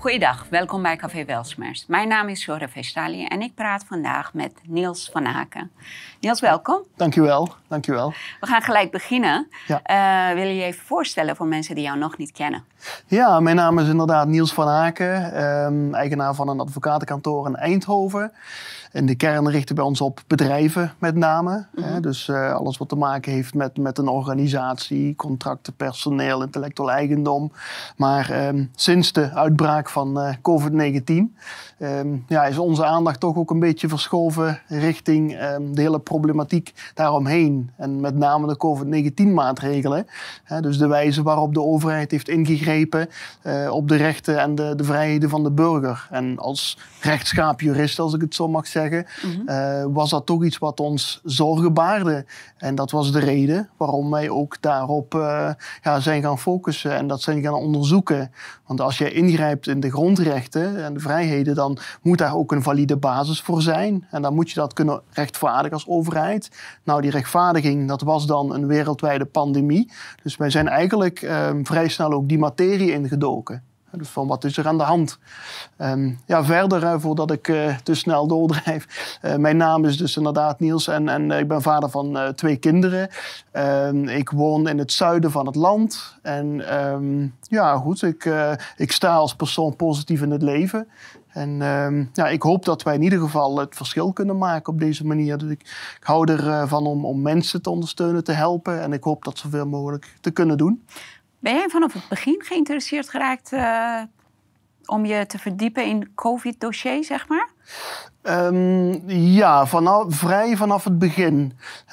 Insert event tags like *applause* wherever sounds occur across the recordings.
Goeiedag, welkom bij Café Welsmers. Mijn naam is Sora Vestali en ik praat vandaag met Niels van Aken. Niels, welkom. Dankjewel, dankjewel. We gaan gelijk beginnen. Ja. Eh, wil je je even voorstellen voor mensen die jou nog niet kennen? Ja, mijn naam is inderdaad Niels van Aken, ehm, eigenaar van een advocatenkantoor in Eindhoven. In de kern richten we ons op bedrijven met name. hè, dus eh, alles wat te maken heeft met, met een organisatie, contracten, personeel, intellectueel eigendom. Maar ehm, sinds de uitbraak van eh, COVID-19 ehm, ja, is onze aandacht toch ook een beetje verschoven richting ehm, de hele problematiek daaromheen. En met name de COVID-19-maatregelen. dus de wijze waarop de overheid heeft ingegrepen eh, op de rechten en de, de vrijheden van de burger. En als rechtschaap jurist, als ik het zo mag zeggen uh, was dat toch iets wat ons zorgen baarde. En dat was de reden waarom wij ook daarop ja, zijn gaan focussen en dat zijn gaan onderzoeken. Want als je ingrijpt in de grondrechten en de vrijheden, dan moet daar ook een valide basis voor zijn. En dan moet je dat kunnen rechtvaardigen als overheid. Nou, die rechtvaardiging, dat was dan een wereldwijde pandemie. Dus wij zijn eigenlijk uh, vrij snel ook die materie ingedoken. Dus van wat is er aan de hand? Um, ja, verder, voordat ik uh, te snel doordrijf. Uh, mijn naam is dus inderdaad Niels en, en ik ben vader van twee kinderen. Ehm, ik woon in het zuiden van het land. En um, ja, goed, ik, ik sta als persoon positief in het leven. En ja, ik hoop dat wij in ieder geval het verschil kunnen maken op deze manier. Dus ik, ik hou ervan om, om mensen te ondersteunen, te helpen. En ik hoop dat zoveel mogelijk te kunnen doen. Ben jij vanaf het begin geïnteresseerd geraakt uh, om je te verdiepen in COVID-dossier, zeg maar? Um, ja, vanaf, vrij vanaf het begin.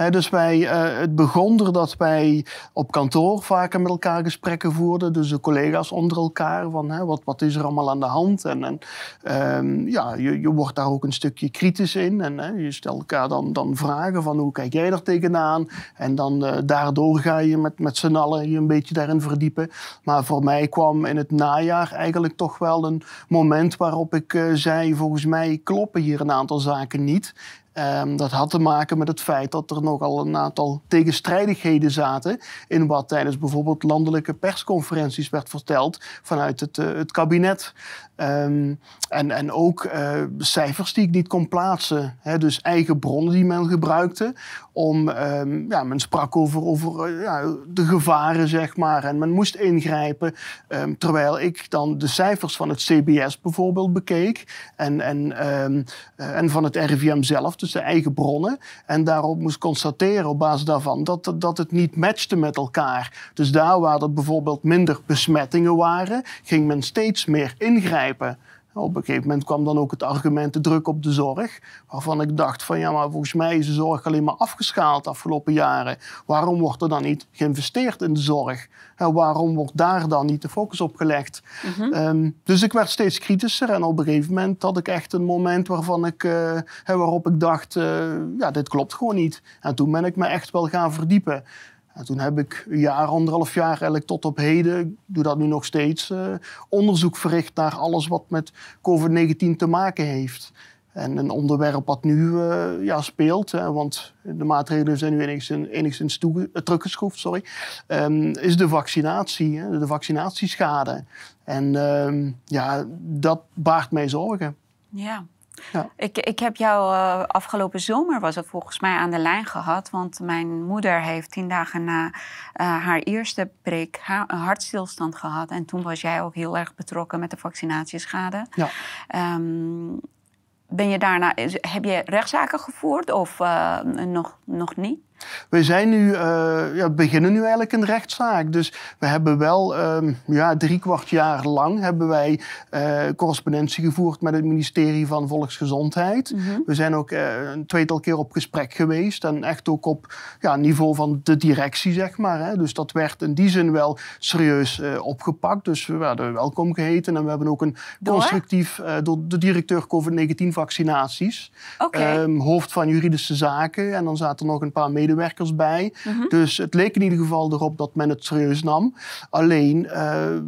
Dus wij, uh, het begon er dat wij op kantoor vaker met elkaar gesprekken voerden. Dus de collega's onder elkaar. Van, wat, wat is er allemaal aan de hand? En, en um, ja, je, je wordt daar ook een stukje kritisch in. En je stelt elkaar dan, dan vragen van hoe kijk jij er tegenaan? En dan uh, daardoor ga je met, met z'n allen je een beetje daarin verdiepen. Maar voor mij kwam in het najaar eigenlijk toch wel een moment waarop ik uh, zei... volgens mij kloppen hier een aantal zaken niet. Um, dat had te maken met het feit dat er nogal een aantal tegenstrijdigheden zaten in wat tijdens bijvoorbeeld landelijke persconferenties werd verteld vanuit het, uh, het kabinet. Um, en, en ook uh, cijfers die ik niet kon plaatsen. Hè, dus eigen bronnen die men gebruikte. Om, um, ja, men sprak over, over uh, ja, de gevaren, zeg maar. En men moest ingrijpen. Um, terwijl ik dan de cijfers van het CBS bijvoorbeeld bekeek. En, en, uh, en van het RIVM zelf, dus de eigen bronnen. En daarop moest constateren op basis daarvan dat, dat het niet matchte met elkaar. Dus daar waar er bijvoorbeeld minder besmettingen waren, ging men steeds meer ingrijpen. Op een gegeven moment kwam dan ook het argument de druk op de zorg. Waarvan ik dacht van ja, maar volgens mij is de zorg alleen maar afgeschaald de afgelopen jaren. Waarom wordt er dan niet geïnvesteerd in de zorg? En waarom wordt daar dan niet de focus op gelegd? Mm -hmm. um, dus ik werd steeds kritischer en op een gegeven moment had ik echt een moment waarvan ik, uh, waarop ik dacht, uh, ja, dit klopt gewoon niet. En toen ben ik me echt wel gaan verdiepen. En toen heb ik een jaar, anderhalf jaar, eigenlijk tot op heden, ik doe dat nu nog steeds, uh, onderzoek verricht naar alles wat met COVID-19 te maken heeft. En een onderwerp wat nu uh, ja, speelt, hè, want de maatregelen zijn nu enigszins, enigszins uh, teruggeschroefd, sorry, um, is de vaccinatie, hè, de vaccinatieschade. En um, ja, dat baart mij zorgen. Ja. Ja. Ik, ik heb jou uh, afgelopen zomer, was het volgens mij, aan de lijn gehad. Want mijn moeder heeft tien dagen na uh, haar eerste prik een hartstilstand gehad. En toen was jij ook heel erg betrokken met de vaccinatieschade. Ja. Um, ben je daarna, heb je rechtszaken gevoerd of uh, nog, nog niet? We zijn nu, uh, ja, beginnen nu eigenlijk een rechtszaak. Dus we hebben wel um, ja, drie kwart jaar lang hebben wij uh, correspondentie gevoerd met het ministerie van Volksgezondheid. Mm -hmm. We zijn ook uh, een tweetal keer op gesprek geweest. En echt ook op ja, niveau van de directie, zeg maar. Hè. Dus dat werd in die zin wel serieus opgepakt. Dus we werden welkom geheten. En we hebben ook een door? constructief, door de directeur COVID-19 vaccinaties. Okay. Um, hoofd van juridische zaken. En dan zaten er nog een paar medewerkers medewerkers bij. Mhm. Dus het leek in ieder geval erop dat men het serieus nam. Alleen,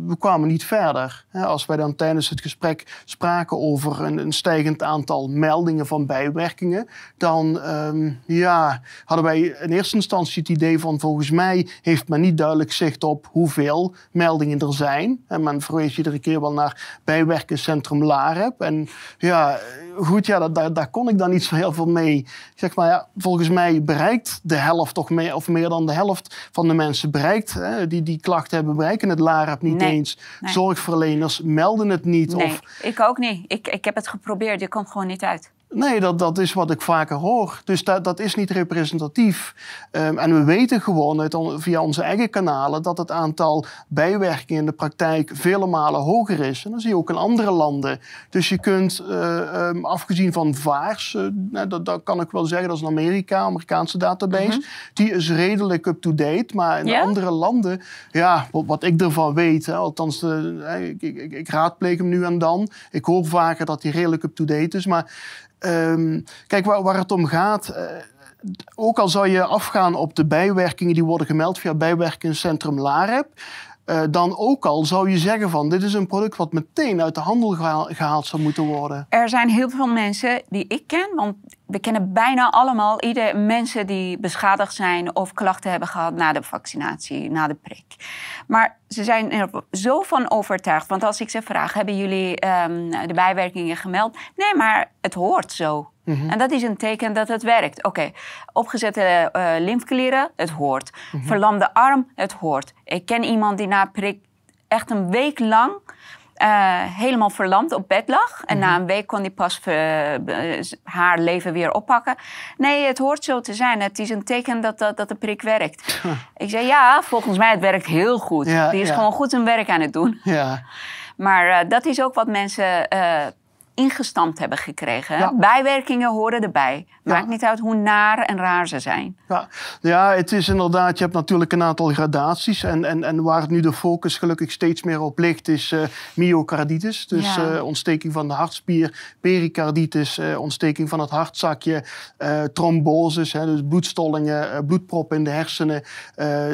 we kwamen niet verder. Als wij dan tijdens het gesprek spraken over een, een stijgend aantal meldingen van bijwerkingen, dan ehm, ja, hadden wij in eerste instantie het idee van volgens mij heeft men niet duidelijk zicht op hoeveel meldingen er zijn. En men verwees iedere keer wel naar bijwerkencentrum LAREP. En ja, goed, ja, daar, daar kon ik dan niet zo heel veel mee. Zeg maar, ja, volgens mij bereikt de helft toch meer, of meer dan de helft van de mensen bereikt, hè, die die klachten hebben, bereiken het LAREP niet eens. Zorgverleners melden het niet. Nee, of... ik ook niet. Ik, ik heb het geprobeerd, je komt gewoon niet uit. Nee, dat, dat is wat ik vaker hoor. Dus dat, dat is niet representatief. Um, en we weten gewoon uit via onze eigen kanalen dat het aantal bijwerkingen in de praktijk vele malen hoger is. En dat zie je ook in andere landen. Dus je kunt, uh, um, afgezien van VAARS, uh, dat, dat, kan ik wel zeggen, dat is een Amerika, Amerikaanse database, mm -hmm. die is redelijk up-to-date. Maar in yeah? andere landen, ja, wat, wat, ik ervan weet, hè, althans, uh, ik, ik, ik, ik raadpleeg hem nu en dan. Ik hoor vaker dat hij redelijk up-to-date is. Maar Um, kijk, waar, het om gaat. Uh, ook al zou je afgaan op de bijwerkingen die worden gemeld via bijwerkingscentrum LAREP. Uh, dan ook al zou je zeggen van dit is een product wat meteen uit de handel gehaald zou moeten worden. Er zijn heel veel mensen die ik ken, want we kennen bijna allemaal ieder mensen die beschadigd zijn of klachten hebben gehad na de vaccinatie, na de prik. Maar ze zijn er zo van overtuigd. Want als ik ze vraag, hebben jullie um, de bijwerkingen gemeld? Nee, maar het hoort zo. Mm-hmm. En dat is een teken dat het werkt. Oké, okay. opgezette uh, lymfeklieren, het hoort. Mm-hmm. Verlamde arm, het hoort. Ik ken iemand die na prik echt een week lang uh, helemaal verlamd op bed lag. En na mhm. een week kon hij pas uh, haar leven weer oppakken. Nee, het hoort zo te zijn. Het is een teken dat, dat, dat de prik werkt. Ik zei ja, volgens mij het werkt heel goed. Ja, die is ja. gewoon goed zijn werk aan het doen. Ja. Maar uh, dat is ook wat mensen ingestampt hebben gekregen. Ja. Bijwerkingen horen erbij. Maakt niet uit hoe naar en raar ze zijn. Ja. ja, het is inderdaad, je hebt natuurlijk een aantal gradaties. En, en, en waar het nu de focus gelukkig steeds meer op ligt, is uh, myocarditis. Dus ja. uh, ontsteking van de hartspier, pericarditis, uh, ontsteking van het hartzakje, tromboses, hè, dus bloedstollingen, bloedproppen in de hersenen.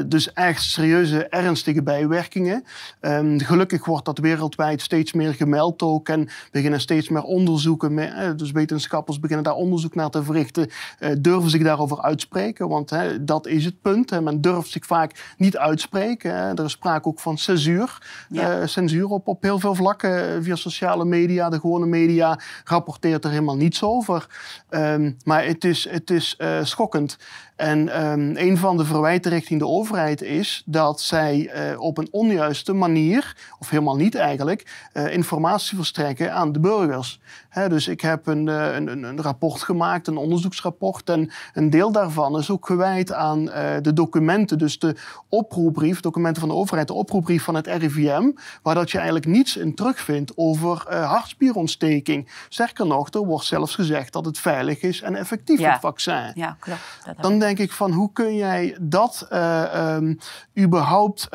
dus echt serieuze, ernstige bijwerkingen. Um, gelukkig wordt dat wereldwijd steeds meer gemeld ook en beginnen steeds meer meer onderzoeken, dus wetenschappers beginnen daar onderzoek naar te verrichten, eh, durven zich daarover uitspreken. Want dat is het punt. Men durft zich vaak niet uitspreken. Er is sprake ook van censuur. Ja. censuur op, op heel veel vlakken via sociale media. De gewone media rapporteert er helemaal niets over. Ehm, maar het is, het is uh, schokkend. En um, een van de verwijten richting de overheid is dat zij uh, op een onjuiste manier, of helemaal niet eigenlijk, informatie verstrekken aan de burgers. He, dus ik heb een, uh, een, een, rapport gemaakt, een onderzoeksrapport. En een deel daarvan is ook gewijd aan de documenten. Dus de oproepbrief, documenten van de overheid, de oproepbrief van het RIVM. Waar dat je eigenlijk niets in terugvindt over hartspierontsteking. Sterker nog, er wordt zelfs gezegd dat het veilig is en effectief, ja. het vaccin. Ja, klopt. Dat denk ik van hoe kun jij dat uh, um, überhaupt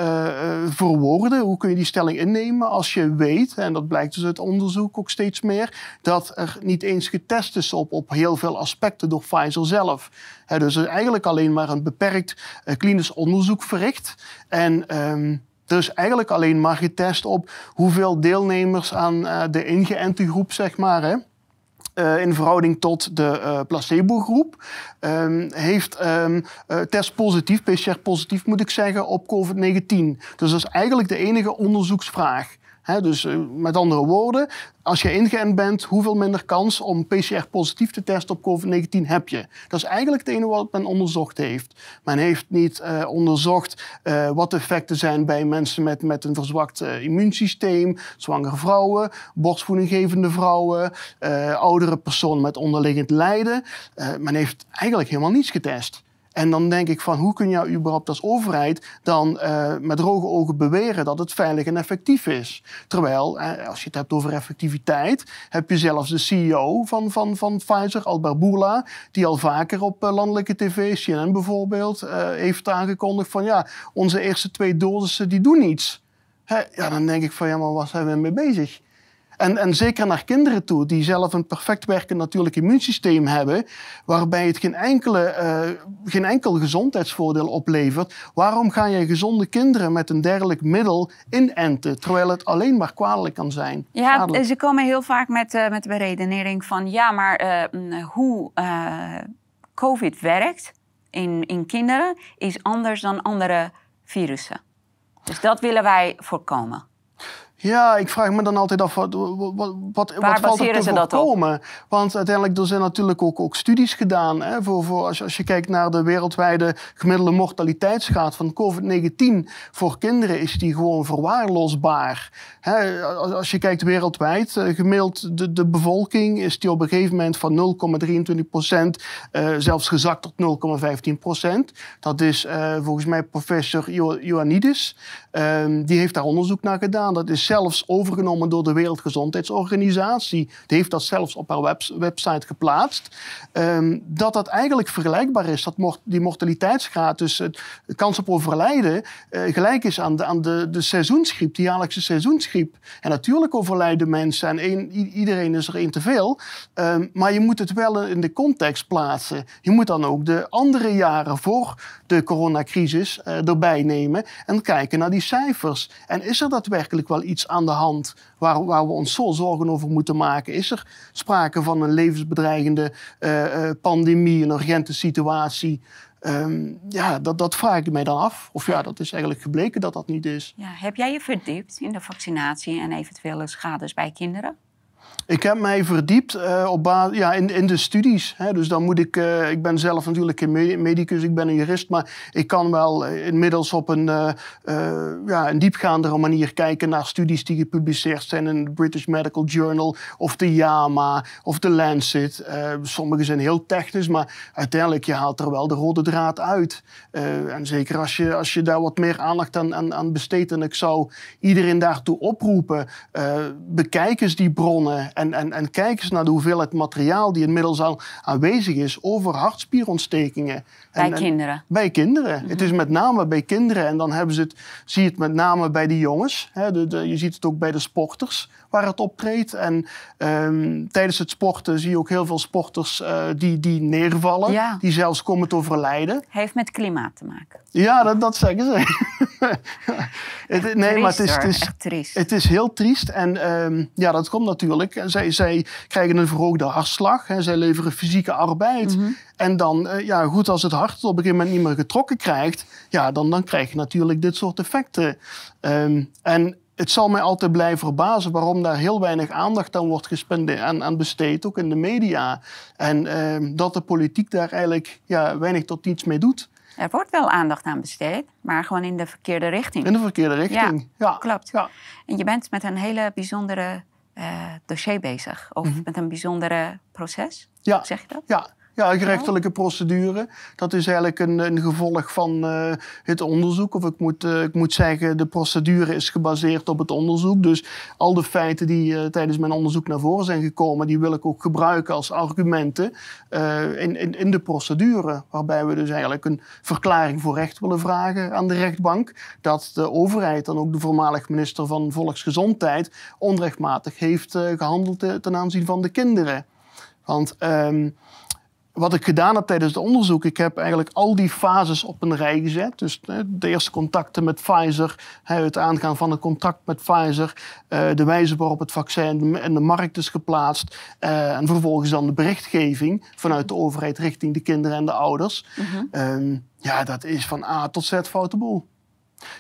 verwoorden? Hoe kun je die stelling innemen als je weet, en dat blijkt dus uit onderzoek ook steeds meer, dat er niet eens getest is op, op heel veel aspecten door Pfizer zelf. Dus er eigenlijk alleen maar een beperkt klinisch onderzoek verricht. En um, er is eigenlijk alleen maar getest op hoeveel deelnemers aan uh, de ingeënte groep, zeg maar, hè, uh, in verhouding tot de uh, placebo-groep, um, heeft um, test positief, PCR positief moet ik zeggen, op COVID-19. Dus dat is eigenlijk de enige onderzoeksvraag dus uh, met andere woorden, als je ingeënt bent, hoeveel minder kans om PCR positief te testen op COVID-19 heb je? Dat is eigenlijk het enige wat men onderzocht heeft. Men heeft niet uh, onderzocht uh, wat de effecten zijn bij mensen met, met een verzwakt immuunsysteem, zwangere vrouwen, borstvoedinggevende vrouwen, oudere personen met onderliggend lijden. men heeft eigenlijk helemaal niets getest. En dan denk ik van hoe kun je überhaupt als overheid dan uh, met droge ogen beweren dat het veilig en effectief is? Terwijl, uh, als je het hebt over effectiviteit, heb je zelfs de CEO van, van, van Pfizer, Albert Bourla, die al vaker op uh, landelijke tv, CNN bijvoorbeeld, heeft aangekondigd van ja, onze eerste twee dosissen die doen niets. Hè? Ja, dan denk ik van ja, maar waar zijn we mee bezig? En, en zeker naar kinderen toe, die zelf een perfect werkend natuurlijk immuunsysteem hebben, waarbij het geen, enkele, uh, geen enkel gezondheidsvoordeel oplevert. Waarom ga je gezonde kinderen met een dergelijk middel inenten, terwijl het alleen maar kwalijk kan zijn? Ja, ze komen heel vaak met, uh, met de beredenering van ja, maar uh, hoe COVID werkt in, in kinderen is anders dan andere virussen. Dus dat willen wij voorkomen. Ja, ik vraag me dan altijd af, wat, wat, wat, wat valt er te voorkomen? Want uiteindelijk, er zijn natuurlijk ook, ook studies gedaan. Hè, voor, voor als, je, als je kijkt naar de wereldwijde gemiddelde mortaliteitsgraad van COVID-19 voor kinderen, is die gewoon verwaarloosbaar. Hè, als je kijkt wereldwijd, uh, gemiddeld de, de bevolking is die op een gegeven moment van 0,23 procent uh, zelfs gezakt tot 0,15 procent. Dat is uh, volgens mij professor Ioannidis. Ehm, die heeft daar onderzoek naar gedaan. Dat is zelfs overgenomen door de Wereldgezondheidsorganisatie. Die heeft dat zelfs op haar website geplaatst. Ehm, dat dat eigenlijk vergelijkbaar is. Dat die mortaliteitsgraad, dus het, kans op overlijden, uh, gelijk is aan, de, aan de, de seizoensgriep, de jaarlijkse seizoensgriep. En natuurlijk overlijden mensen en iedereen is er één te veel. Ehm, maar je moet het wel in de context plaatsen. Je moet dan ook de andere jaren voor de coronacrisis uh, erbij nemen en kijken naar die cijfers. En is er daadwerkelijk wel iets aan de hand waar, waar we ons zo zorgen over moeten maken? Is er sprake van een levensbedreigende uh, uh, pandemie, een urgente situatie? Um, ja, dat, dat vraag ik mij dan af. Of ja, dat is eigenlijk gebleken dat dat niet is. Ja, heb jij je verdiept in de vaccinatie en eventuele schades bij kinderen? Ik heb mij verdiept uh, op ja, in, in de studies. Hè. Dus dan moet ik, uh, ik ben zelf natuurlijk een medicus, ik ben een jurist, maar ik kan wel inmiddels op een, ja, een diepgaandere manier kijken naar studies die gepubliceerd zijn in de British Medical Journal of de JAMA of de Lancet. sommige zijn heel technisch, maar uiteindelijk je haalt er wel de rode draad uit. en zeker als je, als je daar wat meer aandacht aan, aan, aan besteedt, en ik zou iedereen daartoe oproepen, bekijk eens die bronnen en, en, en kijk eens naar de hoeveelheid materiaal die inmiddels al aanwezig is over hartspierontstekingen. Bij kinderen? Bij kinderen. Het is met name bij kinderen. En dan hebben ze het, zie je het met name bij de jongens. Hè, de, de, je ziet het ook bij de sporters waar het optreedt. En um, tijdens het sporten zie je ook heel veel sporters uh, die, die neervallen. Ja. Die zelfs komen te overlijden. Heeft met klimaat te maken. Ja, dat, dat zeggen ze. *laughs* het, nee, triest, maar het is, het is. Het is heel triest. En um, ja, dat komt natuurlijk. Zij, zij krijgen een verhoogde hartslag. Hè. Zij leveren fysieke arbeid. Mm -hmm. En dan, uh, ja, goed, als het hart op een gegeven moment niet meer getrokken krijgt, ja, dan, dan krijg je natuurlijk dit soort effecten. Um, en het zal mij altijd blijven verbazen waarom daar heel weinig aandacht aan wordt gespendeerd, aan, aan besteed, ook in de media. En uh, dat de politiek daar eigenlijk ja, weinig tot niets mee doet. Er wordt wel aandacht aan besteed, maar gewoon in de verkeerde richting. In de verkeerde richting, ja. ja. Klopt. Ja. En je bent met een hele bijzondere dossier bezig, of mm -hmm. met een bijzondere proces. Ja. Zeg je dat? Ja, ja, gerechtelijke procedure. Dat is eigenlijk een, een gevolg van uh, het onderzoek. Of ik moet, uh, ik moet zeggen, de procedure is gebaseerd op het onderzoek. Dus al de feiten die uh, tijdens mijn onderzoek naar voren zijn gekomen, die wil ik ook gebruiken als argumenten in, in, in de procedure. Waarbij we dus eigenlijk een verklaring voor recht willen vragen aan de rechtbank. Dat de overheid, dan ook de voormalig minister van Volksgezondheid, onrechtmatig heeft gehandeld ten aanzien van de kinderen. Want um, wat ik gedaan heb tijdens het onderzoek, ik heb eigenlijk al die fases op een rij gezet. Dus de eerste contacten met Pfizer, het aangaan van een contact met Pfizer, eh, de wijze waarop het vaccin in de markt is geplaatst eh, en vervolgens dan de berichtgeving vanuit de overheid richting de kinderen en de ouders. Mm Ja, dat is van A tot Z foute boel.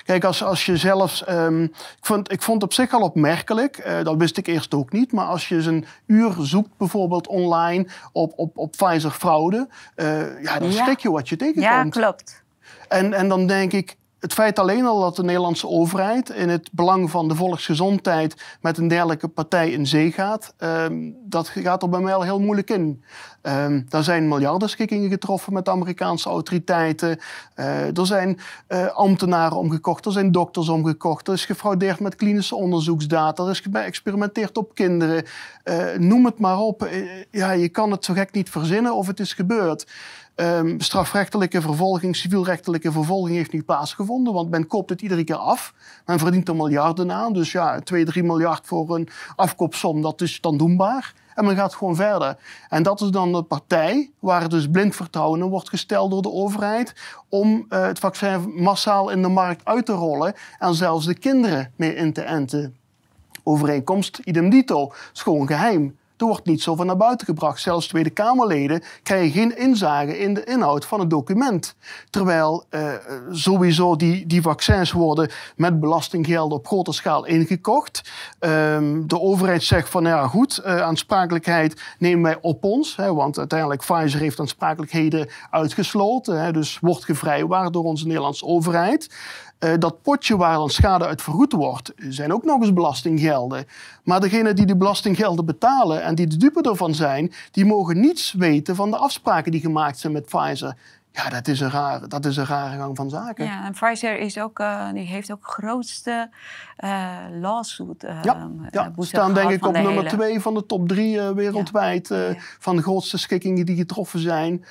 Kijk, als, als je zelfs. Um, ik, vond, ik vond het op zich al opmerkelijk, uh, dat wist ik eerst ook niet. Maar als je eens een uur zoekt, bijvoorbeeld online op, op, op Pfizer fraude, uh, ja, dan ja. schrik je wat je tegenkomt. Ja, klopt. En, en dan denk ik, het feit alleen al dat de Nederlandse overheid in het belang van de volksgezondheid met een dergelijke partij in zee gaat, um, dat gaat er bij mij al heel moeilijk in. Um, er zijn miljardenschikkingen getroffen met Amerikaanse autoriteiten. Uh, er zijn uh, ambtenaren omgekocht, er zijn dokters omgekocht. Er is gefraudeerd met klinische onderzoeksdata. Er is geëxperimenteerd op kinderen. Uh, noem het maar op. ja, je kan het zo gek niet verzinnen of het is gebeurd. Um, strafrechtelijke vervolging, civielrechtelijke vervolging heeft niet plaatsgevonden, want men koopt het iedere keer af. Men verdient er miljarden aan, dus ja, 2, 3 miljard voor een afkoopsom, dat is dan doenbaar. En men gaat gewoon verder. En dat is dan de partij waar dus blind vertrouwen in wordt gesteld door de overheid om uh, het vaccin massaal in de markt uit te rollen en zelfs de kinderen mee in te enten. Overeenkomst idem dito, is gewoon geheim. Er wordt niet zo van naar buiten gebracht. Zelfs Tweede Kamerleden krijgen geen inzage in de inhoud van het document. Terwijl uh, sowieso die, die vaccins worden met belastinggelden op grote schaal ingekocht. Um, de overheid zegt van ja goed, uh, aansprakelijkheid nemen wij op ons. Hè, want uiteindelijk Pfizer heeft aansprakelijkheden uitgesloten. Hè, dus wordt gevrijwaard door onze Nederlandse overheid. Uh, dat potje waar dan schade uit vergoed wordt, zijn ook nog eens belastinggelden. Maar degenen die die belastinggelden betalen en die de dupe ervan zijn, die mogen niets weten van de afspraken die gemaakt zijn met Pfizer. Ja, dat is een rare, dat is een rare gang van zaken. Ja, en Pfizer is ook, uh, die heeft ook grootste uh, lawsuit. Uh, ja, ja. staan denk ik op nummer hele... twee van de top drie wereldwijd. Ja. Van de grootste schikkingen die getroffen zijn.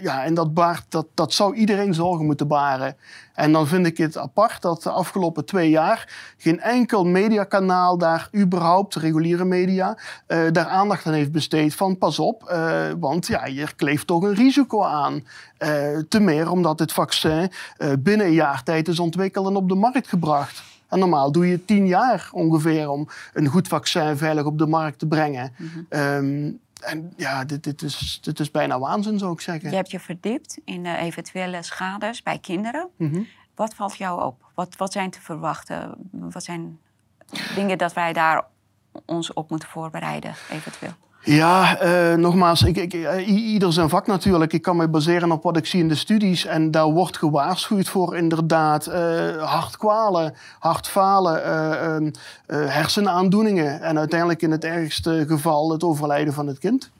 ja, en dat, baart, dat, dat zou iedereen zorgen moeten baren. En dan vind ik het apart dat de afgelopen twee jaar geen enkel mediakanaal daar überhaupt, reguliere media, daar aandacht aan heeft besteed van pas op, want ja, hier kleeft toch een risico aan. Uh, te meer omdat het vaccin binnen een jaar tijd is ontwikkeld en op de markt gebracht. En normaal doe je tien jaar ongeveer om een goed vaccin veilig op de markt te brengen. Mm -hmm. um, en ja, dit, dit, is, dit is bijna waanzin, zou ik zeggen. Je hebt je verdiept in de eventuele schades bij kinderen. Mm -hmm. Wat valt jou op? Wat, wat zijn te verwachten? Wat zijn dingen dat wij daar ons op moeten voorbereiden, eventueel? Ja, uh, nogmaals, ik, ik, uh, ieder zijn vak natuurlijk. Ik kan me baseren op wat ik zie in de studies. En daar wordt gewaarschuwd voor inderdaad uh, hartkwalen, hartfalen, ehm, hersenaandoeningen. En uiteindelijk in het ergste geval het overlijden van het kind.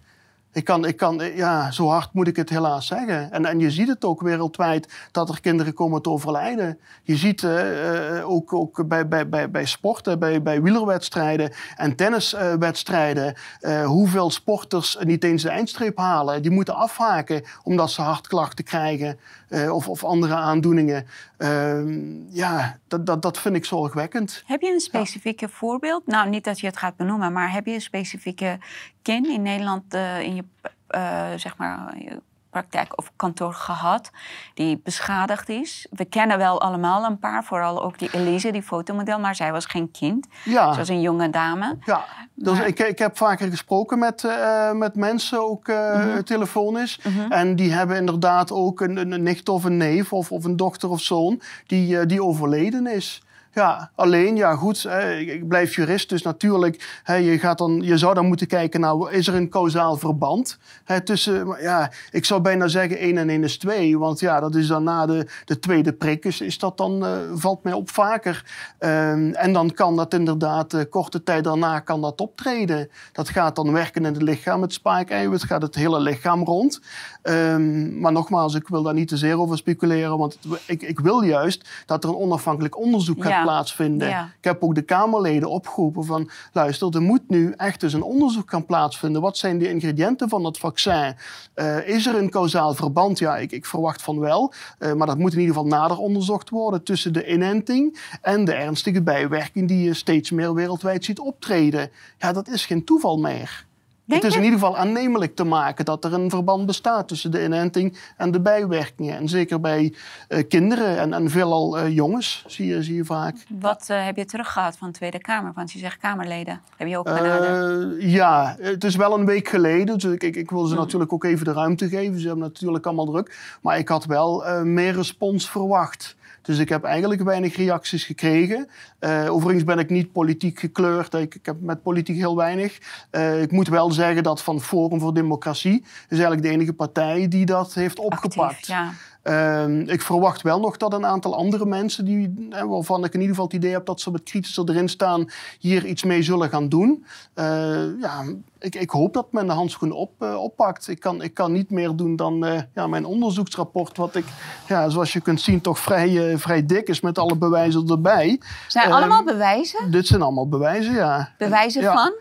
Ik kan, ik kan, ja, zo hard moet ik het helaas zeggen. En, en je ziet het ook wereldwijd dat er kinderen komen te overlijden. Je ziet uh, ook, ook bij, bij, bij, bij sporten, bij, bij wielerwedstrijden en tenniswedstrijden, uh, hoeveel sporters niet eens de eindstreep halen. Die moeten afhaken omdat ze hartklachten krijgen of, of andere aandoeningen. Ehm, ja, dat, dat, dat vind ik zorgwekkend. Heb je een specifieke ja. voorbeeld? Nou, niet dat je het gaat benoemen, maar heb je een specifieke ken in Nederland uh, in je, uh, zeg maar, praktijk of kantoor gehad die beschadigd is? We kennen wel allemaal een paar, vooral ook die Elise, die fotomodel, maar zij was geen kind. Ja. Ze was een jonge dame. Ja, dus ik, ik heb vaker gesproken met, uh, met mensen, ook uh, mm -hmm. telefonisch. Mm -hmm. En die hebben inderdaad ook een, een, nicht of een neef of, of een dochter of zoon die, uh, die overleden is. Ja, alleen, ja goed, ik blijf jurist, dus natuurlijk, je, gaat dan, je zou dan moeten kijken, nou, is er een kausaal verband tussen, ja, ik zou bijna zeggen 1 en 1 is 2, want ja, dat is dan na de, de tweede prik, is, dat dan, uh, valt mij op vaker. Um, en dan kan dat inderdaad, uh, korte tijd daarna kan dat optreden. Dat gaat dan werken in het lichaam, het spaakeiwit, gaat het hele lichaam rond. Um, maar nogmaals, ik wil daar niet te zeer over speculeren, want ik, ik wil juist dat er een onafhankelijk onderzoek gaat plaatsvinden. Ja. Ik heb ook de Kamerleden opgeroepen van... luister, er moet nu echt dus een onderzoek gaan plaatsvinden. Wat zijn de ingrediënten van dat vaccin? Uh, is er een kausaal verband? Ja, ik, ik verwacht van wel. Uh, maar dat moet in ieder geval nader onderzocht worden... tussen de inenting en de ernstige bijwerking... die je steeds meer wereldwijd ziet optreden. Ja, dat is geen toeval meer. Denk het is in ieder geval aannemelijk te maken dat er een verband bestaat tussen de inenting en de bijwerkingen. En zeker bij uh, kinderen en, en veelal uh, jongens zie je, zie je vaak. Wat uh, heb je teruggehaald van de Tweede Kamer? Want je zegt Kamerleden. Heb je ook benaderd? ja, het is wel een week geleden. Dus ik, ik, ik wil ze hmm. natuurlijk ook even de ruimte geven. Ze hebben natuurlijk allemaal druk. Maar ik had wel meer respons verwacht. Dus ik heb eigenlijk weinig reacties gekregen. Uh, overigens ben ik niet politiek gekleurd. Ik, ik heb met politiek heel weinig. Uh, ik moet wel zeggen dat van Forum voor Democratie is eigenlijk de enige partij die dat heeft opgepakt. Actief, ja. Uh, ik verwacht wel nog dat een aantal andere mensen, die, waarvan ik in ieder geval het idee heb dat ze wat kritischer erin staan, hier iets mee zullen gaan doen. Uh, ja, ik, ik, hoop dat men de handschoen op, uh, oppakt. Ik kan, ik kan niet meer doen dan uh, ja, mijn onderzoeksrapport, wat ik, ja, zoals je kunt zien, toch vrij, vrij dik is met alle bewijzen erbij. Zijn Ehm, allemaal bewijzen? Dit zijn allemaal bewijzen, ja. Bewijzen van?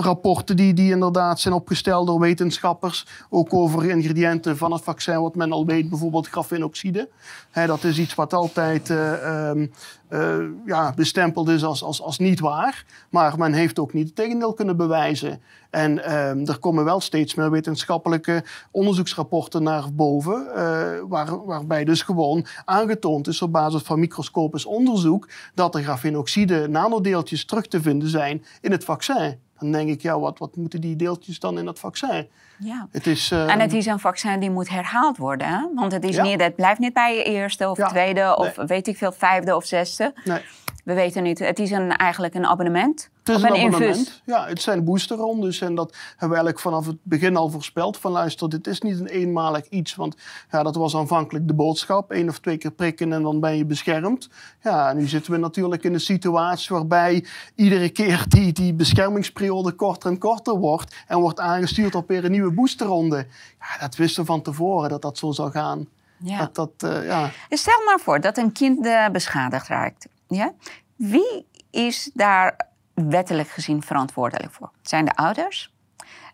Rapporten die, die inderdaad zijn opgesteld door wetenschappers. Ook over ingrediënten van het vaccin, wat men al weet, bijvoorbeeld grafenoxide. Dat is iets wat altijd eh, ehm, eh, ja, bestempeld is als, als, als niet waar. Maar men heeft ook niet het tegendeel kunnen bewijzen. En ehm, er komen wel steeds meer wetenschappelijke onderzoeksrapporten naar boven. eh, waar, waarbij dus gewoon aangetoond is op basis van microscopisch onderzoek. dat er grafenoxide nanodeeltjes terug te vinden zijn in het vaccin. Dan denk ik, ja, wat, wat moeten die deeltjes dan in dat vaccin? Ja. Het is, En het is een vaccin die moet herhaald worden. Hè? Want het, is Ja. niet, het blijft niet bij je eerste of Ja. tweede of weet ik veel, vijfde of zesde. nee. We weten niet. Het is een, eigenlijk een abonnement. Het is een een abonnement. infus. Ja, het zijn boosterrondes. En dat hebben we eigenlijk vanaf het begin al voorspeld. Van luister, dit is niet een eenmalig iets. Want ja, dat was aanvankelijk de boodschap. Eén of twee keer prikken en dan ben je beschermd. Ja, nu zitten we natuurlijk in een situatie waarbij iedere keer die, die beschermingsperiode korter en korter wordt. En wordt aangestuurd op weer een nieuwe boosterronde. Ja, dat wisten we van tevoren dat dat zo zou gaan. Ja. Dat, dat, eh, ja. Stel maar voor dat een kind eh, beschadigd raakt. Ja? Wie is daar wettelijk gezien verantwoordelijk voor? Zijn de ouders?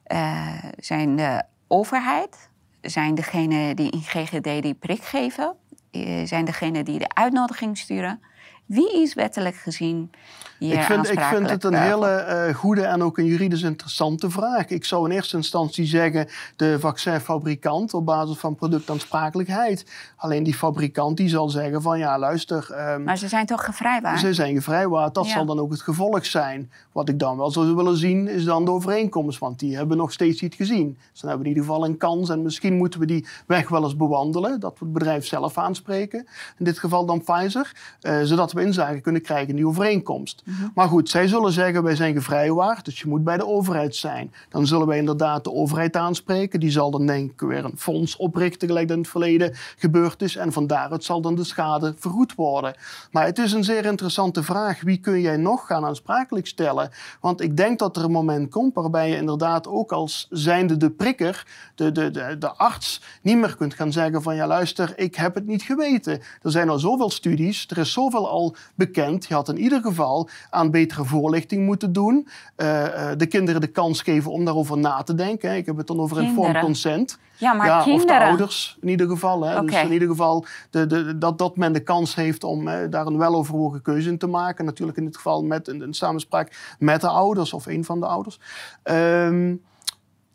Eh, zijn de overheid? Zijn degenen die in GGD die prik geven? Zijn degenen die de uitnodiging sturen? Wie is wettelijk gezien Ik vind, ik vind het een eh, hele eh, goede en ook een juridisch interessante vraag. Ik zou in eerste instantie zeggen de vaccinfabrikant op basis van productaansprakelijkheid. Alleen die fabrikant die zal zeggen van ja luister, ehm, Maar ze zijn toch gevrijwaard? ze zijn gevrijwaard. Dat Ja. zal dan ook het gevolg zijn. Wat ik dan wel zou willen zien is dan de overeenkomst. Want die hebben we nog steeds niet gezien. Dus dan hebben we in ieder geval een kans. En misschien moeten we die weg wel eens bewandelen. Dat we het bedrijf zelf aanspreken. In dit geval dan Pfizer. eh, zodat we inzage kunnen krijgen in die overeenkomst. Maar goed, zij zullen zeggen wij zijn gevrijwaard. Dus je moet bij de overheid zijn. Dan zullen wij inderdaad de overheid aanspreken. Die zal dan denk ik weer een fonds oprichten. Gelijk dat in het verleden gebeurd is. En van daaruit zal dan de schade vergoed worden. Maar het is een zeer interessante vraag. Wie kun jij nog gaan aansprakelijk stellen? Want ik denk dat er een moment komt waarbij je inderdaad ook als zijnde de prikker, de, de, de, de arts, niet meer kunt gaan zeggen van ja luister, ik heb het niet geweten. Er zijn al zoveel studies, er is zoveel al bekend. Je had in ieder geval aan betere voorlichting moeten doen. Eh, eh, de kinderen de kans geven om daarover na te denken. Ik heb het dan over informed Kinderen. consent. Ja, maar ja, Of de kinderen. ouders in ieder geval. Hè. Dus in ieder geval de, de, dat, dat men de kans heeft om daar een weloverwogen keuze in te maken. Natuurlijk in dit geval met een, een samenspraak met de ouders of een van de ouders. Ehm,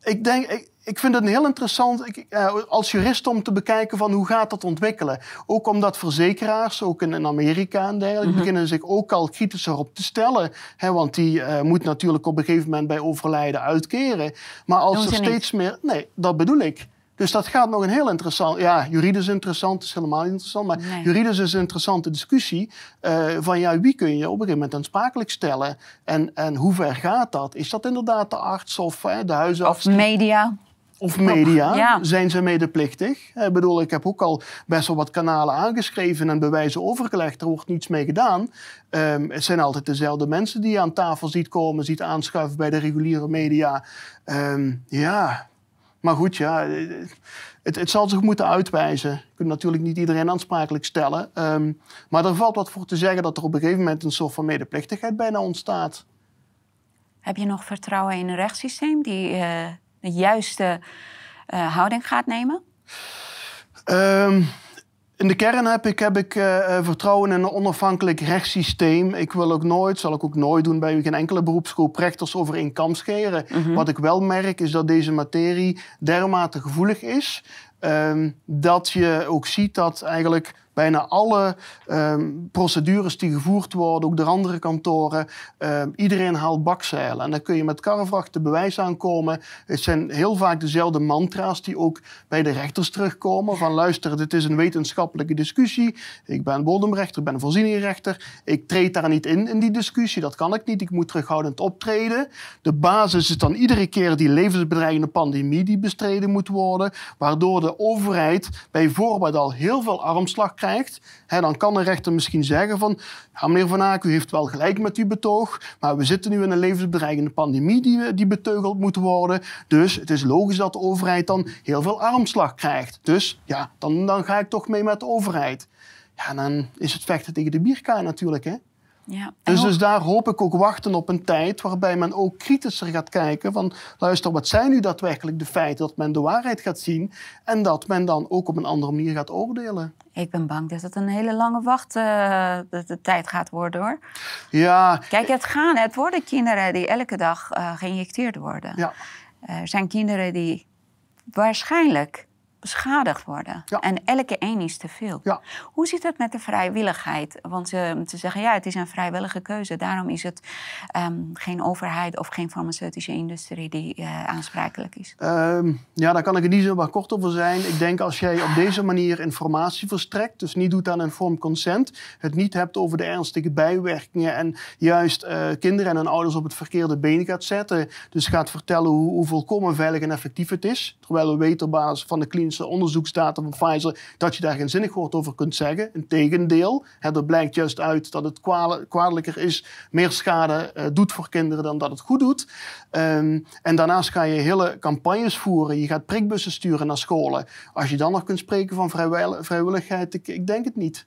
ik denk, ik, ik vind het heel interessant ik, eh, als jurist om te bekijken van hoe gaat dat ontwikkelen. Ook omdat verzekeraars, ook in, in Amerika en dergelijke, Mhm. beginnen zich ook al kritischer op te stellen. Hè, want die eh moet natuurlijk op een gegeven moment bij overlijden uitkeren. Maar als er niet. steeds meer... Nee, dat bedoel ik. Dus dat gaat nog een heel interessant... Ja, juridisch interessant is helemaal niet interessant. Maar Nee. juridisch is een interessante discussie. eh, van ja, wie kun je op een gegeven moment aansprakelijk stellen? En, en hoe ver gaat dat? Is dat inderdaad de arts of de huisarts? Of media? Of media, Ja. zijn ze medeplichtig? Ik bedoel, ik heb ook al best wel wat kanalen aangeschreven en bewijzen overgelegd. Er wordt niets mee gedaan. Ehm, het zijn altijd dezelfde mensen die je aan tafel ziet komen, ziet aanschuiven bij de reguliere media. Ehm, ja, maar goed, ja, eh, het, het zal zich moeten uitwijzen. Je kunt natuurlijk niet iedereen aansprakelijk stellen. Ehm, maar er valt wat voor te zeggen dat er op een gegeven moment een soort van medeplichtigheid bijna ontstaat. Heb je nog vertrouwen in een rechtssysteem die eh, de juiste eh, houding gaat nemen? Ehm, in de kern heb ik, heb ik eh, eh, vertrouwen in een onafhankelijk rechtssysteem. Ik wil ook nooit, zal ik ook nooit doen bij geen enkele beroepsgroep rechters over één kam scheren. Wat ik wel merk is dat deze materie dermate gevoelig is. ehm, dat je ook ziet dat eigenlijk bijna alle ehm, procedures die gevoerd worden, ook door andere kantoren, ehm, iedereen haalt bakzeilen. En dan kun je met karrevrachten bewijs aankomen. Het zijn heel vaak dezelfde mantra's die ook bij de rechters terugkomen. Van luister, dit is een wetenschappelijke discussie. Ik ben bodemrechter, ik ben voorzieningrechter. Ik treed daar niet in, in die discussie. Dat kan ik niet. Ik moet terughoudend optreden. De basis is dan iedere keer die levensbedreigende pandemie die bestreden moet worden. Waardoor de overheid bij voorbaat al heel veel armslag krijgt, hè, dan kan de rechter misschien zeggen van, ja, meneer Van Aak, u heeft wel gelijk met uw betoog, maar we zitten nu in een levensbedreigende pandemie die, die beteugeld moet worden. Dus het is logisch dat de overheid dan heel veel armslag krijgt. Dus ja, dan, dan ga ik toch mee met de overheid. Ja, dan is het vechten tegen de bierkaai natuurlijk, hè. Ja. Dus, dus daar hoop ik ook wachten op een tijd waarbij men ook kritischer gaat kijken van luister, wat zijn nu daadwerkelijk de feiten? Dat men de waarheid gaat zien en dat men dan ook op een andere manier gaat oordelen. Ik ben bang dat het een hele lange wachttijd uh, de tijd gaat worden hoor. Ja. Kijk, het gaan, het worden kinderen die elke dag uh, geïnjecteerd worden. Ja. Er zijn kinderen die waarschijnlijk beschadigd worden. En elke één is te veel. Ja. Hoe zit het met de vrijwilligheid? Want ze zeggen, ja, het is een vrijwillige keuze. Daarom is het ehm, geen overheid of geen farmaceutische industrie die uh, aansprakelijk is. Um, ja, daar kan ik er niet zo maar kort over zijn. Ik denk als jij op deze manier informatie verstrekt, dus niet doet aan informed consent, het niet hebt over de ernstige bijwerkingen en juist uh, kinderen en hun ouders op het verkeerde been gaat zetten, dus gaat vertellen hoe, hoe volkomen veilig en effectief het is, terwijl we weten op basis van de klinische onderzoeksdata van Pfizer dat je daar geen zinnig woord over kunt zeggen. Integendeel, hè, er blijkt juist uit dat het kwaadelijker is, meer schade uh, doet voor kinderen dan dat het goed doet. Um, en daarnaast ga je hele campagnes voeren. Je gaat prikbussen sturen naar scholen. Als je dan nog kunt spreken van vrijwilligheid, ik, ik denk het niet.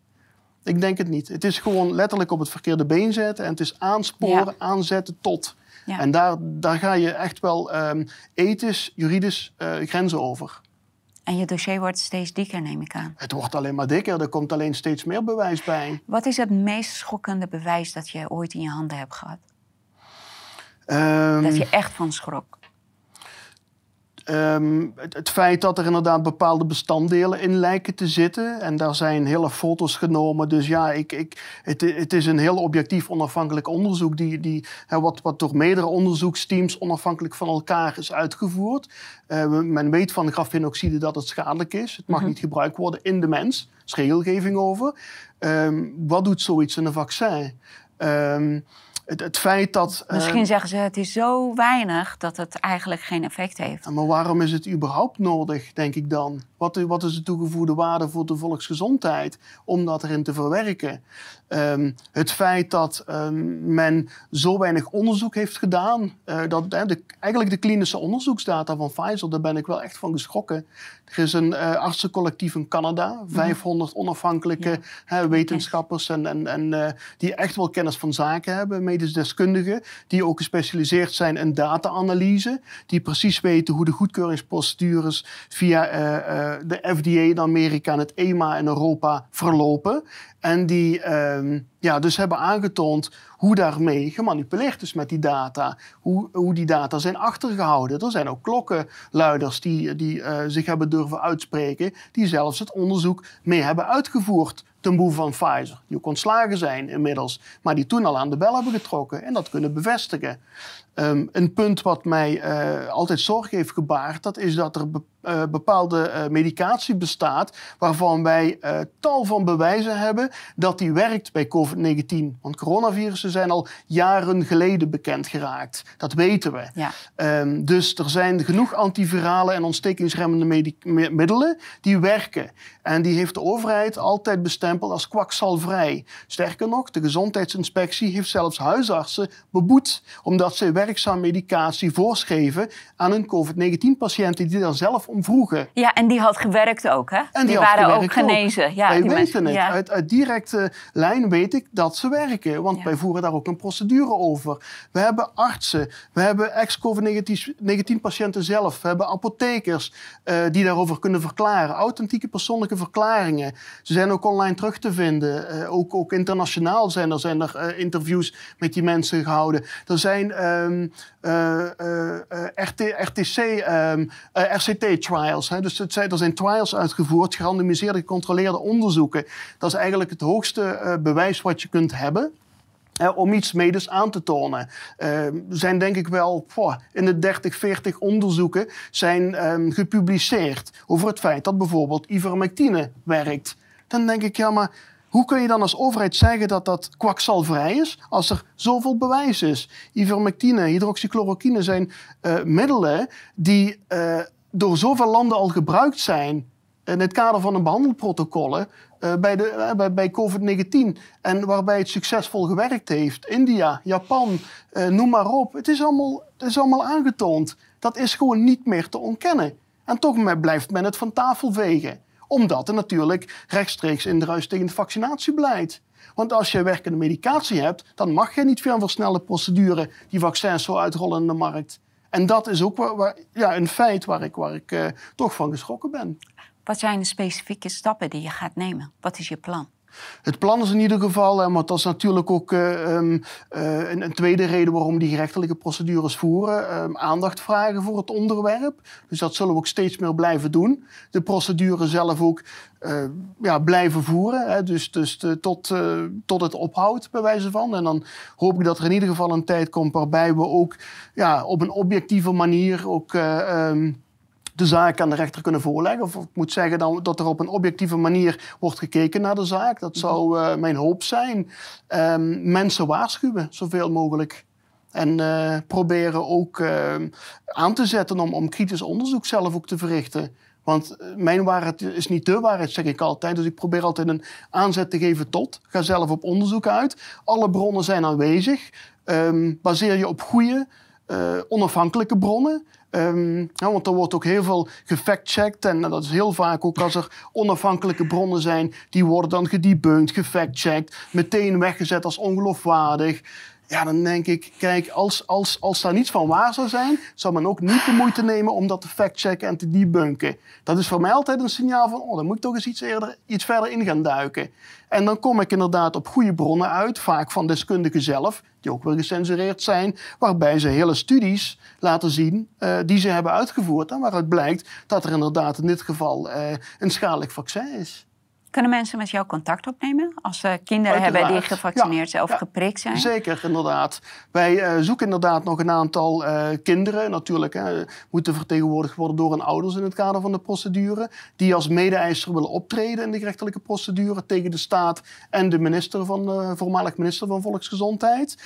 Ik denk het niet. Het is gewoon letterlijk op het verkeerde been zetten en het is aansporen, aanzetten tot. Ja. En daar, daar ga je echt wel um, ethisch, juridisch uh, grenzen over. En je dossier wordt steeds dikker, neem ik aan. Het wordt alleen maar dikker, er komt alleen steeds meer bewijs bij. Wat is het meest schokkende bewijs dat je ooit in je handen hebt gehad? Um, dat je echt van schrok? Um, het, het, feit dat er inderdaad bepaalde bestanddelen in lijken te zitten. En daar zijn hele foto's genomen. Dus ja, ik, ik, het, het is een heel objectief onafhankelijk onderzoek. Die, die, wat, wat door meerdere onderzoeksteams onafhankelijk van elkaar is uitgevoerd. Uh, men weet van grafenoxide dat het schadelijk is. Het mag mhm. niet gebruikt worden in de mens. Er is regelgeving over. Um, wat doet zoiets in een vaccin? Um, het, het feit dat... Misschien uh, zeggen ze het is zo weinig dat het eigenlijk geen effect heeft. Maar waarom is het überhaupt nodig, denk ik dan? Wat, wat is de toegevoegde waarde voor de volksgezondheid om dat erin te verwerken? Um, het feit dat um, men zo weinig onderzoek heeft gedaan, uh, dat, de, eigenlijk de klinische onderzoeksdata van Pfizer, daar ben ik wel echt van geschrokken. Er is een uh, artsencollectief in Canada, 500 mhm. onafhankelijke ja. wetenschappers en, en, en uh, die echt wel kennis van zaken hebben, medisch deskundigen, die ook gespecialiseerd zijn in data-analyse, die precies weten hoe de goedkeuringsprocedures via de FDA in Amerika en het EMA in Europa verlopen. En die uh, ja, dus hebben aangetoond hoe daarmee gemanipuleerd is met die data. Hoe, hoe die data zijn achtergehouden. Er zijn ook klokkenluiders die, die uh, zich hebben durven uitspreken. Die zelfs het onderzoek mee hebben uitgevoerd ten behoeve van Pfizer. Die ook ontslagen zijn inmiddels. Maar die toen al aan de bel hebben getrokken en dat kunnen bevestigen. Um, een punt wat mij uh, altijd zorg heeft gebaard, dat is dat er be uh, bepaalde uh, medicatie bestaat waarvan wij tal van bewijzen hebben dat die werkt bij COVID-19. Want coronavirussen zijn al jaren geleden bekend geraakt. Dat weten we. Ja. Um, dus er zijn genoeg antivirale en ontstekingsremmende middelen die werken. En die heeft de overheid altijd bestempeld als kwakzalvrij. Sterker nog, de gezondheidsinspectie heeft zelfs huisartsen beboet omdat ze werkzaam medicatie voorschreven aan hun COVID-19-patiënten die daar zelf om vroegen. Ja, en die had gewerkt ook, hè? En die, waren ook genezen. Ook. Ja, wij weten mensen, het. Ja. Uit, uit, directe lijn weet ik dat ze werken, want ja. wij voeren daar ook een procedure over. We hebben artsen, we hebben ex-COVID-19-patiënten zelf, we hebben apothekers uh, die daarover kunnen verklaren. Authentieke persoonlijke verklaringen. Ze zijn ook online terug te vinden. Uh, ook, ook internationaal zijn er, zijn er uh, interviews met die mensen gehouden. Er zijn um, RT, RTC, um, RCT-trials. Dus het zijn, er zijn trials uitgevoerd, gerandomiseerde, gecontroleerde onderzoeken. Dat is eigenlijk het hoogste bewijs wat je kunt hebben. Om iets medisch aan te tonen. Er uh, zijn denk ik wel in de 30, 40 onderzoeken zijn gepubliceerd over het feit dat bijvoorbeeld ivermectine werkt. Dan denk ik, ja, maar hoe kun je dan als overheid zeggen dat dat kwakzalvrij is als er zoveel bewijs is? Ivermectine, hydroxychloroquine zijn uh, middelen die door zoveel landen al gebruikt zijn in het kader van een behandelprotocollen uh, bij, de, bij, COVID-19. En waarbij het succesvol gewerkt heeft. India, Japan, noem maar op. Het is, allemaal, het is allemaal aangetoond. Dat is gewoon niet meer te ontkennen. En toch blijft men het van tafel vegen. Omdat er natuurlijk rechtstreeks indruist tegen het vaccinatiebeleid. Want als je werkende medicatie hebt, dan mag je niet via een versnelde procedure die vaccins zo uitrollen in de markt. En dat is ook ja, een feit waar ik, waar ik uh, toch van geschrokken ben. Wat zijn de specifieke stappen die je gaat nemen? Wat is je plan? Het plan is in ieder geval, en dat is natuurlijk ook uh, um, uh, een, tweede reden waarom die gerechtelijke procedures voeren, um, aandacht vragen voor het onderwerp. Dus dat zullen we ook steeds meer blijven doen. De procedure zelf ook ja, blijven voeren, dus, dus tot, tot het ophoudt, bij wijze van. En dan hoop ik dat er in ieder geval een tijd komt waarbij we ook ja, op een objectieve manier ook. Um, de zaak aan de rechter kunnen voorleggen. Of ik moet zeggen dan, dat er op een objectieve manier wordt gekeken naar de zaak. Dat zou uh, mijn hoop zijn. Um, mensen waarschuwen, zoveel mogelijk. En uh, proberen ook uh, aan te zetten om, om kritisch onderzoek zelf ook te verrichten. Want mijn waarheid is niet de waarheid, zeg ik altijd. Dus ik probeer altijd een aanzet te geven tot. Ga zelf op onderzoek uit. Alle bronnen zijn aanwezig. Um, baseer je op goede, uh, onafhankelijke bronnen. Um, want er wordt ook heel veel gefactcheckt. En dat is heel vaak ook als er onafhankelijke bronnen zijn, die worden dan gedebunked, gefactcheckt, meteen weggezet als ongeloofwaardig. Ja, dan denk ik, kijk, als, als, als daar niets van waar zou zijn, zou men ook niet de moeite nemen om dat te factchecken en te debunken. Dat is voor mij altijd een signaal van, oh, dan moet ik toch eens iets, eerder, iets verder in gaan duiken. En dan kom ik inderdaad op goede bronnen uit, vaak van deskundigen zelf, die ook weer gecensureerd zijn, waarbij ze hele studies laten zien uh, die ze hebben uitgevoerd en waaruit blijkt dat er inderdaad in dit geval uh, een schadelijk vaccin is. Kunnen mensen met jou contact opnemen als ze kinderen hebben die gevaccineerd zijn of geprikt zijn? Zeker, inderdaad. Wij uh, zoeken inderdaad nog een aantal uh, kinderen, natuurlijk, hè, moeten vertegenwoordigd worden door hun ouders in het kader van de procedure, die als mede-eiser willen optreden in de gerechtelijke procedure tegen de staat en de minister van, uh, voormalig minister van Volksgezondheid.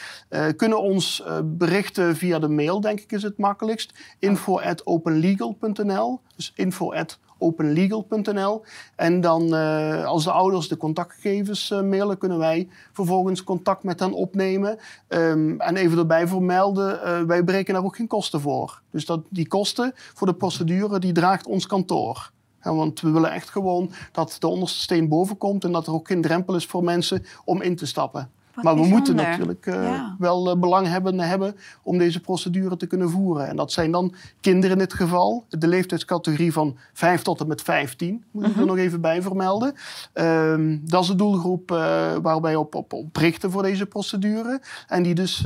kunnen ons berichten via de mail, denk ik, is het makkelijkst. info.openlegal.nl. Dus info@ openlegal.nl. En dan, uh, als de ouders de contactgegevens uh, mailen, kunnen wij vervolgens contact met hen opnemen. Um, en even erbij vermelden, uh, wij breken daar ook geen kosten voor. Dus dat, die kosten voor de procedure, die draagt ons kantoor. Want we willen echt gewoon dat de onderste steen boven komt en dat er ook geen drempel is voor mensen om in te stappen maar we moeten natuurlijk uh, wel uh, belang hebben, hebben om deze procedure te kunnen voeren. En dat zijn dan kinderen in dit geval, de leeftijdscategorie van 5 tot en met 15, moet ik er mhm. nog even bij vermelden. Uh, dat is de doelgroep uh, waar wij op, op, op richten voor deze procedure. En die dus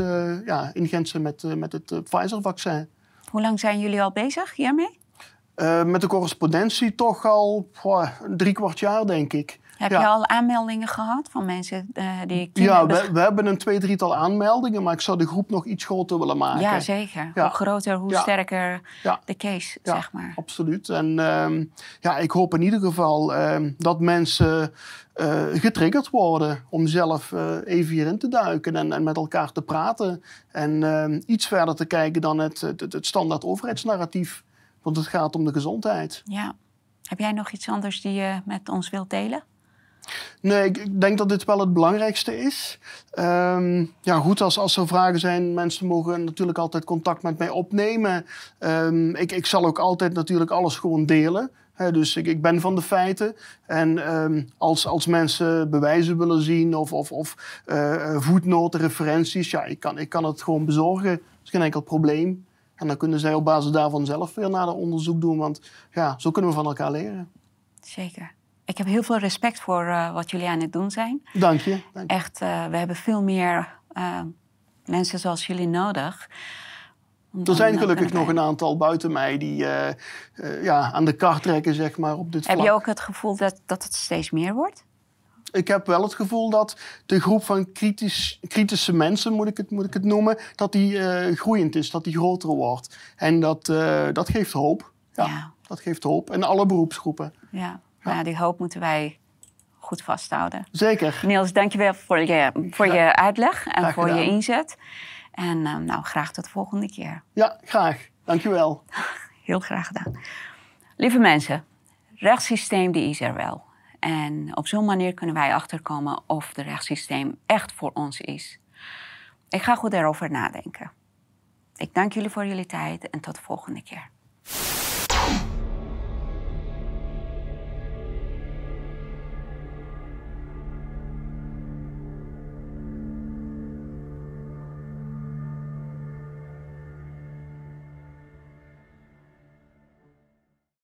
ja, in Gent met, met het Pfizer-vaccin. Hoe lang zijn jullie al bezig hiermee? met de correspondentie toch al drie kwart jaar, denk ik. Heb je al aanmeldingen gehad van mensen uh, die Ja, we, we, hebben een twee, drietal aanmeldingen, maar ik zou de groep nog iets groter willen maken. Ja, zeker. Hoe groter, hoe sterker de case, zeg maar. absoluut. En uh, ja, ik hoop in ieder geval uh, dat mensen uh, getriggerd worden om zelf uh, even hierin te duiken en, en, met elkaar te praten. En ehm, iets verder te kijken dan het, het, het standaard overheidsnarratief. Want het gaat om de gezondheid. Ja. Heb jij nog iets anders die je met ons wilt delen? Nee, ik denk dat dit wel het belangrijkste is. Um, ja, goed, als, als er vragen zijn, mensen mogen natuurlijk altijd contact met mij opnemen. Um, ik, ik zal ook altijd natuurlijk alles gewoon delen. dus ik, ik ben van de feiten. En um, als, als mensen bewijzen willen zien of, of, of uh, voetnoten, referenties, ja, ik kan, ik kan het gewoon bezorgen. Dat is geen enkel probleem. En dan kunnen zij op basis daarvan zelf weer nader onderzoek doen. Want ja, zo kunnen we van elkaar leren. Zeker ik heb heel veel respect voor uh, wat jullie aan het doen zijn. Dank je. Echt, uh, we hebben veel meer uh, mensen zoals jullie nodig. Er zijn gelukkig nog een aantal buiten mij die ja, aan de kar trekken, zeg maar, op dit Heb je ook het gevoel dat, dat het steeds meer wordt? ik heb wel het gevoel dat de groep van kritisch, kritische mensen, moet ik het, moet ik het noemen, dat die uh, groeiend is, dat die groter wordt. En dat, uh, dat geeft hoop. Ja, ja, dat geeft hoop. En alle beroepsgroepen. Ja. Ja. die hoop moeten wij goed vasthouden. Zeker. Niels, dankjewel voor je, voor je uitleg en voor je inzet. En uh, nou, graag tot de volgende keer. Ja, graag. Dankjewel. *laughs* Heel graag gedaan. Lieve mensen, rechtssysteem die is er wel. En op zo'n manier kunnen wij achterkomen of het rechtssysteem echt voor ons is. Ik ga goed daarover nadenken. Ik dank jullie voor jullie tijd en tot de volgende keer.